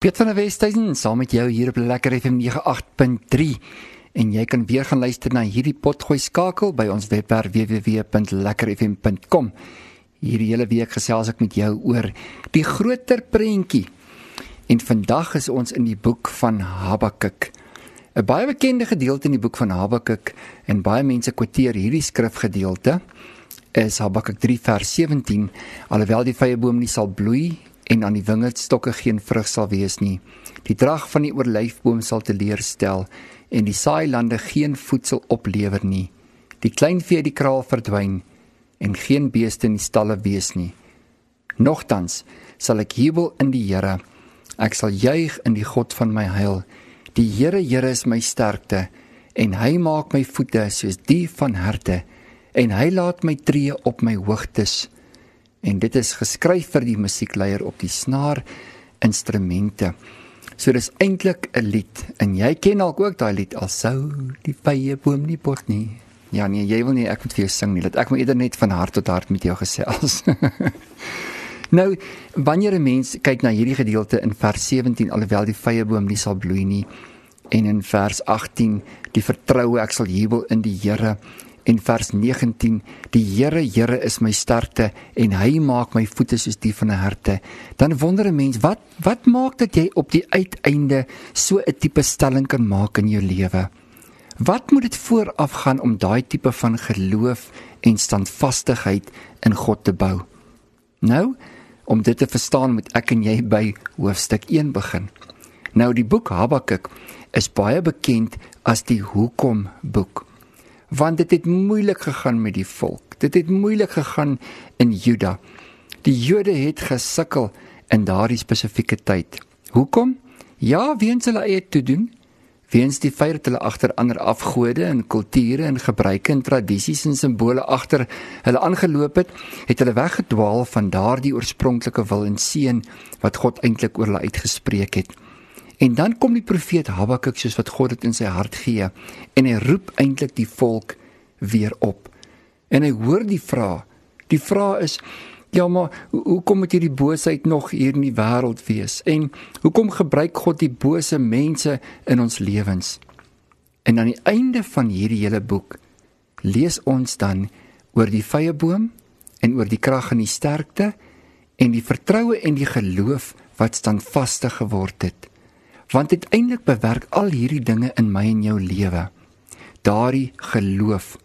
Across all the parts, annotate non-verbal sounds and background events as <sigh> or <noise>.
Piet van der Westhuizen saam met jou hier op Lekker FM 98.3 en jy kan weer gaan luister na hierdie potgooi skakel by ons webwerf www.lekkerfm.com. Hierdie hele week gesels ek met jou oor die groter prentjie. En vandag is ons in die boek van Habakuk. 'n Baie bekende gedeelte in die boek van Habakuk en baie mense kwoteer hierdie skrifgedeelte is Habakuk 3 vers 17 alhoewel die vrye boom nie sal bloei en aan die wingerdstokke geen vrug sal wees nie. Die drag van die oorlyfboom sal teleurstel en die saailande geen voedsel oplewer nie. Die kleinvee die kraal verdwyn en geen beeste in die stalle wees nie. Nogtans sal ek jubel in die Here. Ek sal juig in die God van my heil. Die Here, Here is my sterkte en hy maak my voete soos die van herte en hy laat my tree op my hoogtes en dit is geskryf vir die musiekleier op die snaar instrumente. So dis eintlik 'n lied en jy ken dalk ook daai lied al sou die vye boom nie bot nie. Ja nee, jy wil nie ek moet vir jou sing nie. Laat ek moet eerder net van hart tot hart met jou gesels. <laughs> nou, wanneer 'n mens kyk na hierdie gedeelte in vers 17 alhoewel die vye boom nie sal bloei nie en in vers 18 die vertroue ek sal jubel in die Here en vers 19 die Here Here is my sterkte en hy maak my voete soos die van 'n herte. Dan wonder 'n mens wat wat maak dat jy op die uiteinde so 'n tipe stelling kan maak in jou lewe? Wat moet dit vooraf gaan om daai tipe van geloof en standvastigheid in God te bou? Nou om dit te verstaan moet ek en jy by hoofstuk 1 begin. Nou die boek Habakuk is baie bekend as die hoekom boek want dit het moeilik gegaan met die volk. Dit het moeilik gegaan in Juda. Die Jode het gesukkel in daardie spesifieke tyd. Hoekom? Ja, weens hulle eie toe doen, weens die feit dat hulle agter ander afgode en kulture en gebruike en tradisies en simbole agter hulle aangeloop het, het hulle weggedwaal van daardie oorspronklike wil en seën wat God eintlik oor hulle uitgespreek het. En dan kom die profeet Habakuk soos wat God dit in sy hart gee en hy roep eintlik die volk weer op. En hy hoor die vraag. Die vraag is ja maar hoekom moet hierdie boosheid nog hier in die wêreld wees? En hoekom gebruik God die bose mense in ons lewens? En aan die einde van hierdie hele boek lees ons dan oor die vrye boom en oor die krag en die sterkte en die vertroue en die geloof wat standvastig geword het want uiteindelik bewerk al hierdie dinge in my en jou lewe. Daardie geloof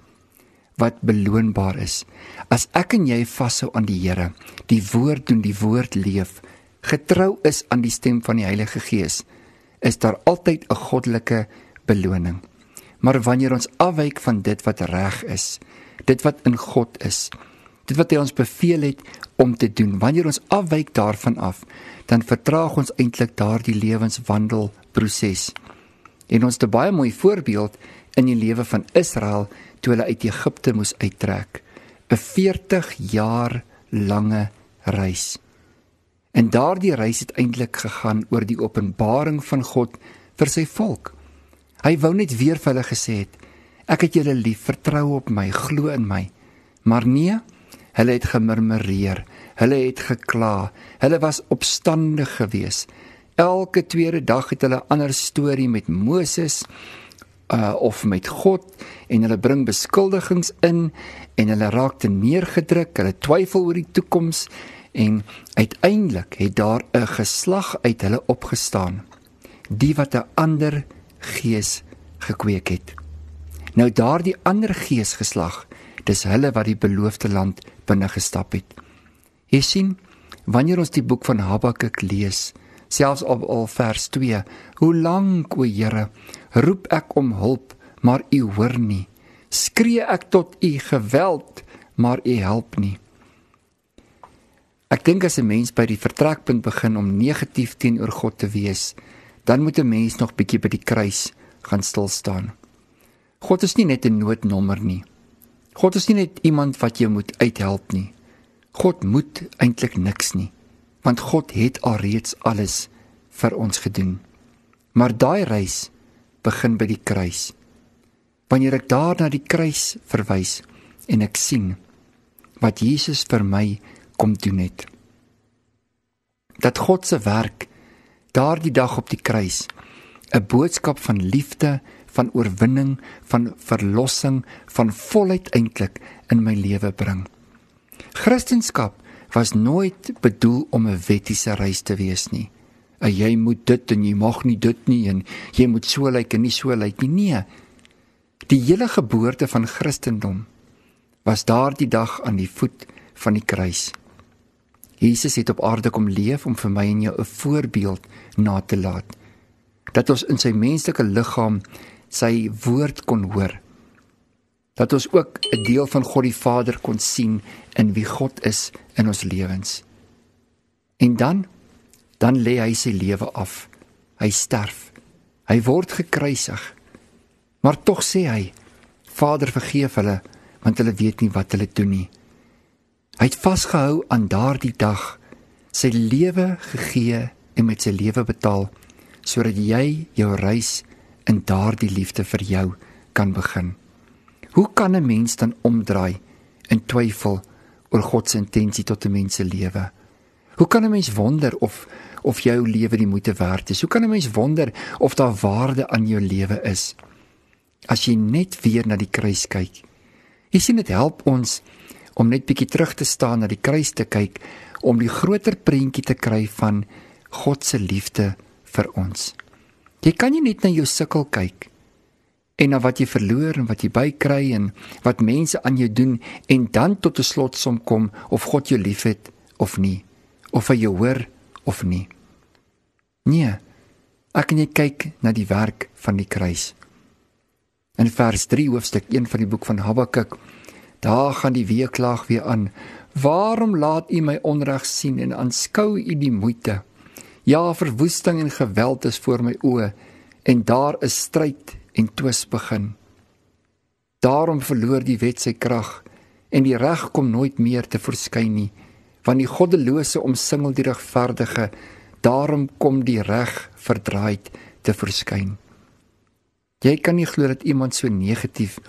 wat beloonbaar is. As ek en jy vashou aan die Here die woord doen die woord leef getrou is aan die stem van die Heilige Gees is daar altyd 'n goddelike beloning. Maar wanneer ons afwyk van dit wat reg is dit wat in God is dit wat hy ons beveel het om te doen wanneer ons afwyk daarvan af dan vertraag ons eintlik daardie lewenswandelproses. En ons het 'n baie mooi voorbeeld in die lewe van Israel toe hulle uit Egipte moes uittrek. 'n 40 jaar lange reis. En daardie reis het eintlik gegaan oor die openbaring van God vir sy volk. Hy wou net weer vir hulle gesê het: Ek het julle lief, vertrou op my, glo in my. Maar nee, hulle het gemurmureer. Hulle het gekla. Hulle was opstandig geweest. Elke tweede dag het hulle 'n ander storie met Moses uh of met God en hulle bring beskuldigings in en hulle raak te neergedruk. Hulle twyfel oor die toekoms en uiteindelik het daar 'n geslag uit hulle opgestaan. Die wat 'n ander gees gekweek het. Nou daardie ander gees geslag, dis hulle wat die beloofde land binne gestap het. Jy sien, wanneer ons die boek van Habakuk lees, selfs op al vers 2, hoe lank o Here, roep ek om hulp, maar U hoor nie. Skree ek tot U geweld, maar U help nie. Ek dink as 'n mens by die vertrekpunt begin om negatief teenoor God te wees, dan moet 'n mens nog bietjie by die kruis gaan stil staan. God is nie net 'n noodnommer nie. God is nie net iemand wat jy moet uithelp nie. God moet eintlik niks nie, want God het alreeds alles vir ons gedoen. Maar daai reis begin by die kruis. Wanneer ek daar na die kruis verwys en ek sien wat Jesus vir my kom doen het. Dat God se werk daardie dag op die kruis 'n boodskap van liefde, van oorwinning, van verlossing, van volheid eintlik in my lewe bring. Christendom was nooit bedoel om 'n wettiese reis te wees nie. En jy moet dit en jy mag nie dit nie en jy moet so lyk en nie so lyk nie. Nee. Die hele geboorte van Christendom was daardie dag aan die voet van die kruis. Jesus het op aarde kom leef om vir my en jou 'n voorbeeld na te laat. Dat ons in sy menslike liggaam sy woord kon hoor. Dat ons ook 'n deel van God die Vader kon sien in wie God is in ons lewens. En dan dan lê hy sy lewe af. Hy sterf. Hy word gekruisig. Maar tog sê hy: Vader, vergeef hulle, want hulle weet nie wat hulle doen nie. Hy het vasgehou aan daardie dag, sy lewe gegee en met sy lewe betaal sodat jy jou reis in daardie liefde vir jou kan begin. Hoe kan 'n mens dan omdraai in twyfel oor God se intensie tot 'n mens se lewe? Hoe kan 'n mens wonder of of jou lewe die moeite werd is? Hoe kan 'n mens wonder of daar waarde aan jou lewe is? As jy net weer na die kruis kyk. Jy sien dit help ons om net bietjie terug te staan na die kruis te kyk om die groter prentjie te kry van God se liefde vir ons. Jy kan nie net na jou sukkel kyk en na wat jy verloor en wat jy bykry en wat mense aan jou doen en dan tot 'n slotsom kom of God jou liefhet of nie of hy jou hoor of nie. Nee. Ek kan jy kyk na die werk van die kruis. In vers 3 hoofstuk 1 van die boek van Habakuk, daar gaan die weeklag weer aan. Waarom laat U my onreg sien en aanskou U die moeite? Ja, verwoesting en geweld is voor my oë en daar is stryd en twis begin. Daarom verloor die wet sy krag en die reg kom nooit meer te verskyn nie, want die goddelose omsingel die regverdige. Daarom kom die reg verdraaid te verskyn. Jy kan nie glo dat iemand so negatief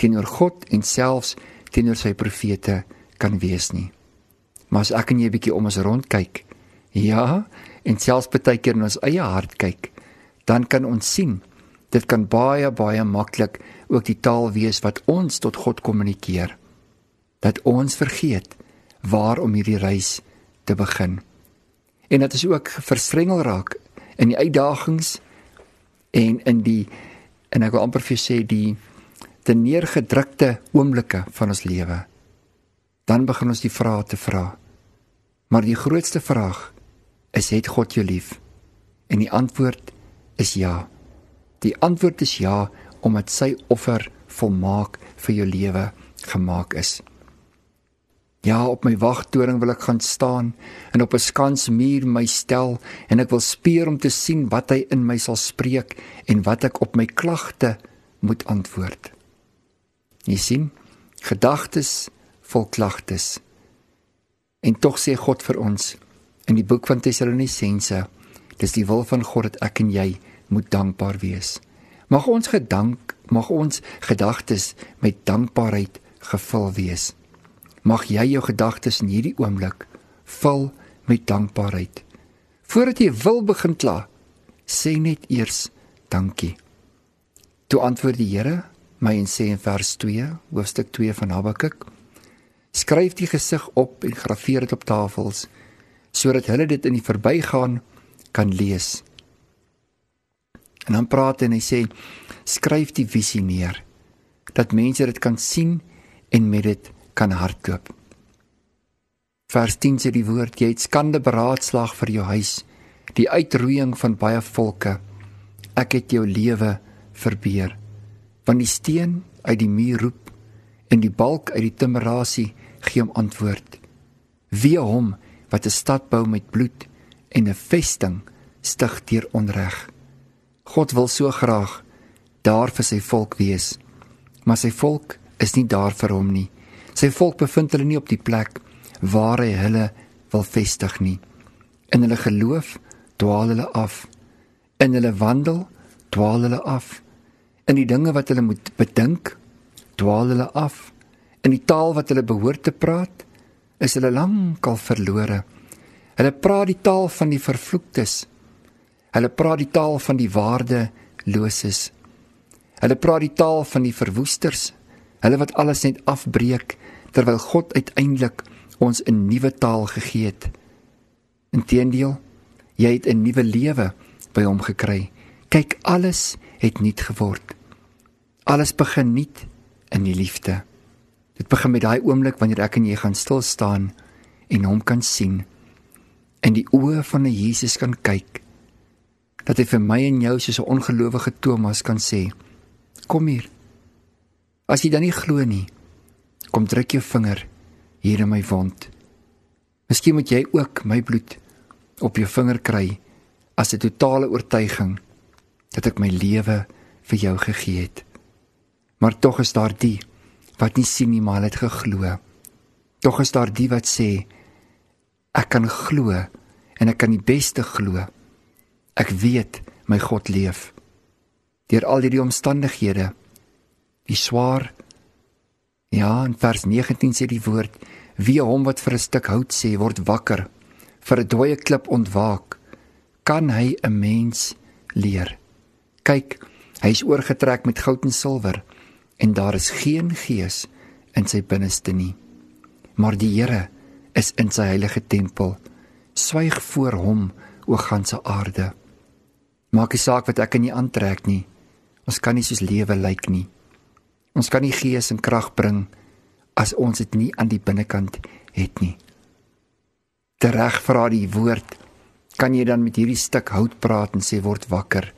teenoor God en selfs teenoor sy profete kan wees nie. Maar as ek en jy 'n bietjie om ons rond kyk, ja, en selfs baie keer in ons eie hart kyk, dan kan ons sien dit kan baie baie maklik ook die taal wees wat ons tot God kommunikeer. Dat ons vergeet waarom hierdie reis te begin. En dat is ook verstrengel raak in die uitdagings en in die en ek wil amper vir sê die te neergedrukte oomblikke van ons lewe. Dan begin ons die vrae te vra. Maar die grootste vraag is het God jou lief? En die antwoord is ja. Die antwoord is ja omdat sy offer volmaak vir jou lewe gemaak is. Ja, op my wagtoring wil ek gaan staan en op 'n skansmuur my stel en ek wil speer om te sien wat hy in my sal spreek en wat ek op my klagte moet antwoord. Jy sien, gedagtes vol klagtes. En tog sê God vir ons, in die boek van Tessalonisense dis die wil van God dat ek en jy moet dankbaar wees. Mag ons gedank mag ons gedagtes met dankbaarheid gevul wees. Mag jy jou gedagtes in hierdie oomblik vul met dankbaarheid. Voordat jy wil begin kla sê net eers dankie. Toe antwoord die Here my en sê in vers 2 hoofstuk 2 van Habakuk skryf die gesig op en graweer dit op tafels sodat hulle dit in die verbygaan kan lees. En dan praat hy en hy sê skryf die visie neer dat mense dit kan sien en met dit kan hardloop. Vers 10 sê die woord jy het skande beraadslag vir jou huis, die uitroeiing van baie volke. Ek het jou lewe verbeer. Want die steen uit die muur roep en die balk uit die timerasie gee hom antwoord. Wie hom wat 'n stad bou met bloed en 'n vesting stig deur onreg. God wil so graag daar vir sy volk wees, maar sy volk is nie daar vir hom nie. Sy volk bevind hulle nie op die plek waar hy hulle wil vestig nie. In hulle geloof dwaal hulle af. In hulle wandel dwaal hulle af. In die dinge wat hulle moet bedink, dwaal hulle af. In die taal wat hulle behoort te praat, is hulle lankal verlore. Hulle praat die taal van die vervloektes. Hulle praat die taal van die waardeloses. Hulle praat die taal van die verwoesters. Hulle wat alles net afbreek terwyl God uiteindelik ons 'n nuwe taal gegee het. Inteendeel, jy het 'n nuwe lewe by hom gekry. Kyk, alles het nuut geword. Alles begin nuut in die liefde. Dit begin met daai oomblik wanneer ek en jy gaan stil staan en hom kan sien in die oë van 'n Jesus kan kyk dat hy vir my en jou soos 'n ongelowige Thomas kan sê kom hier. As jy dan nie glo nie kom druk jou vinger hier in my wond. Miskien moet jy ook my bloed op jou vinger kry as 'n totale oortuiging dat ek my lewe vir jou gegee het. Maar tog is daar die wat nie sien nie maar het geglo tog is daar die wat sê Ek kan glo en ek kan die beste glo. Ek weet my God leef. Deur al hierdie omstandighede, die swaar Ja, in vers 19 sê die woord: Wie hom wat vir 'n stuk hout sê word wakker, vir 'n dooie klip ontwaak, kan hy 'n mens leer. Kyk, hy is oorgetrek met goud en silwer en daar is geen gees in sy binneste nie. Maar die Here is in sy heilige tempel. Swyg voor hom o ganse aarde. Maak nie saak wat ek in jou aantrek nie. Ons kan nie soos lewe lyk nie. Ons kan nie gees en krag bring as ons dit nie aan die binnekant het nie. Tereg vra die woord, kan jy dan met hierdie stuk hout praat en sê word wakker?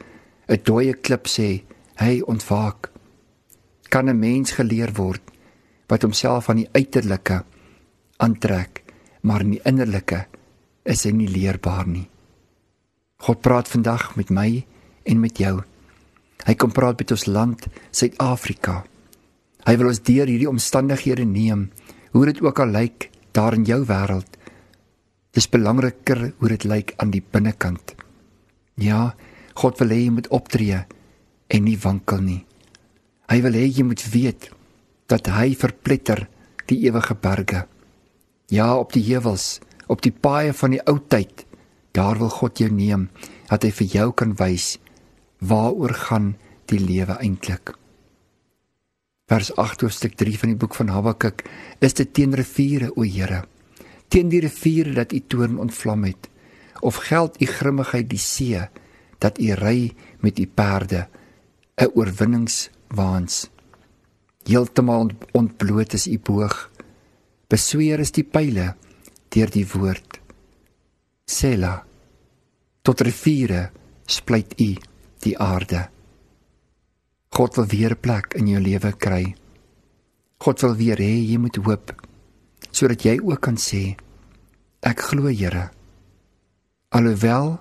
'n Dooie klip sê, "Hey, ontwaak." Kan 'n mens geleer word wat homself aan die uiterlike aantrek maar in die innerlike is hy nie leerbaar nie. God praat vandag met my en met jou. Hy kom praat met ons land, Suid-Afrika. Hy wil ons deur hierdie omstandighede neem, hoe dit ook al lyk daar in jou wêreld. Dis belangriker hoe dit lyk aan die binnekant. Ja, God wil hê jy moet optree en nie wankel nie. Hy wil hê jy moet weet dat hy verpletter die ewige berge. Ja, op die heuwels, op die paaie van die ou tyd, daar wil God jou neem, dat hy vir jou kan wys waaroor gaan die lewe eintlik. Vers 8 hoofstuk 3 van die boek van Habakuk is dit teen riviere, o Here, teen die riviere dat u toorn ontvlam het, of geld u grimmigheid die see dat u ry met u perde 'n oorwinningswaans heeltemal ontbloot is u boog. Besweer is die pile deur die woord. Sela. Tot riviere splyt u die aarde. God wil weer plek in jou lewe kry. God wil weer hê jy moet hoop sodat jy ook kan sê ek glo Here alhoewel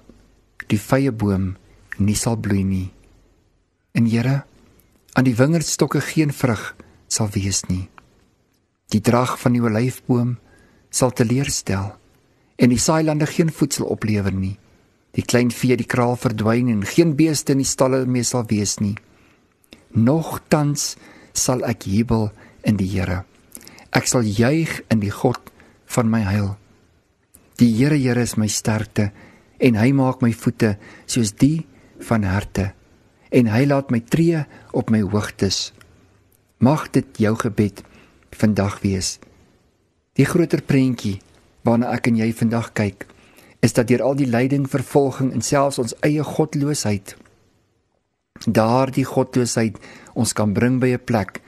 die vrye boom nie sal bloei nie. En Here aan die wingerdstokke geen vrug sal wees nie Die drag van die olyfboom sal teleurstel en die saailande geen voedsel oplewer nie. Die klein vee die kraal verdwyn en geen beeste in die stalle meer sal wees nie. Nogtans sal ek jubel in die Here. Ek sal juig in die God van my heil. Die Here Here is my sterkte en hy maak my voete soos die van herte en hy laat my tree op my hoogtes. Mag dit jou gebed vandag wees. Die groter prentjie waarna ek en jy vandag kyk, is dat deur al die lyding, vervolging en selfs ons eie godloosheid, daardie godloosheid ons kan bring by 'n plek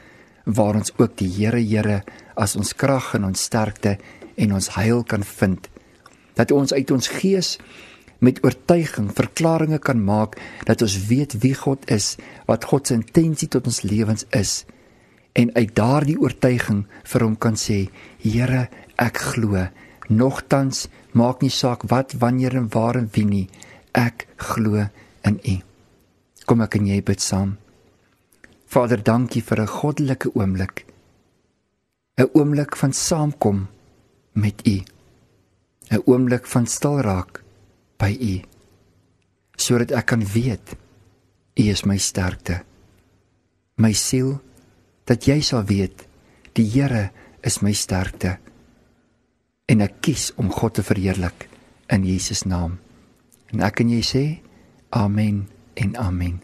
waar ons ook die Here Here as ons krag en ons sterkte en ons heil kan vind. Dat ons uit ons gees met oortuiging verklaringe kan maak dat ons weet wie God is, wat God se intensie tot ons lewens is en uit daardie oortuiging vir hom kan sê Here ek glo. Nogtans maak nie saak wat wanneer en waar en wie nie. Ek glo in u. Kom ek en jy bid saam. Vader dankie vir 'n goddelike oomblik 'n oomblik van saamkom met u 'n oomblik van stil raak by u sodat ek kan weet u is my sterkte my siel dat jy sal weet die Here is my sterkte en ek kies om God te verheerlik in Jesus naam. En ek en jy sê Amen en amen.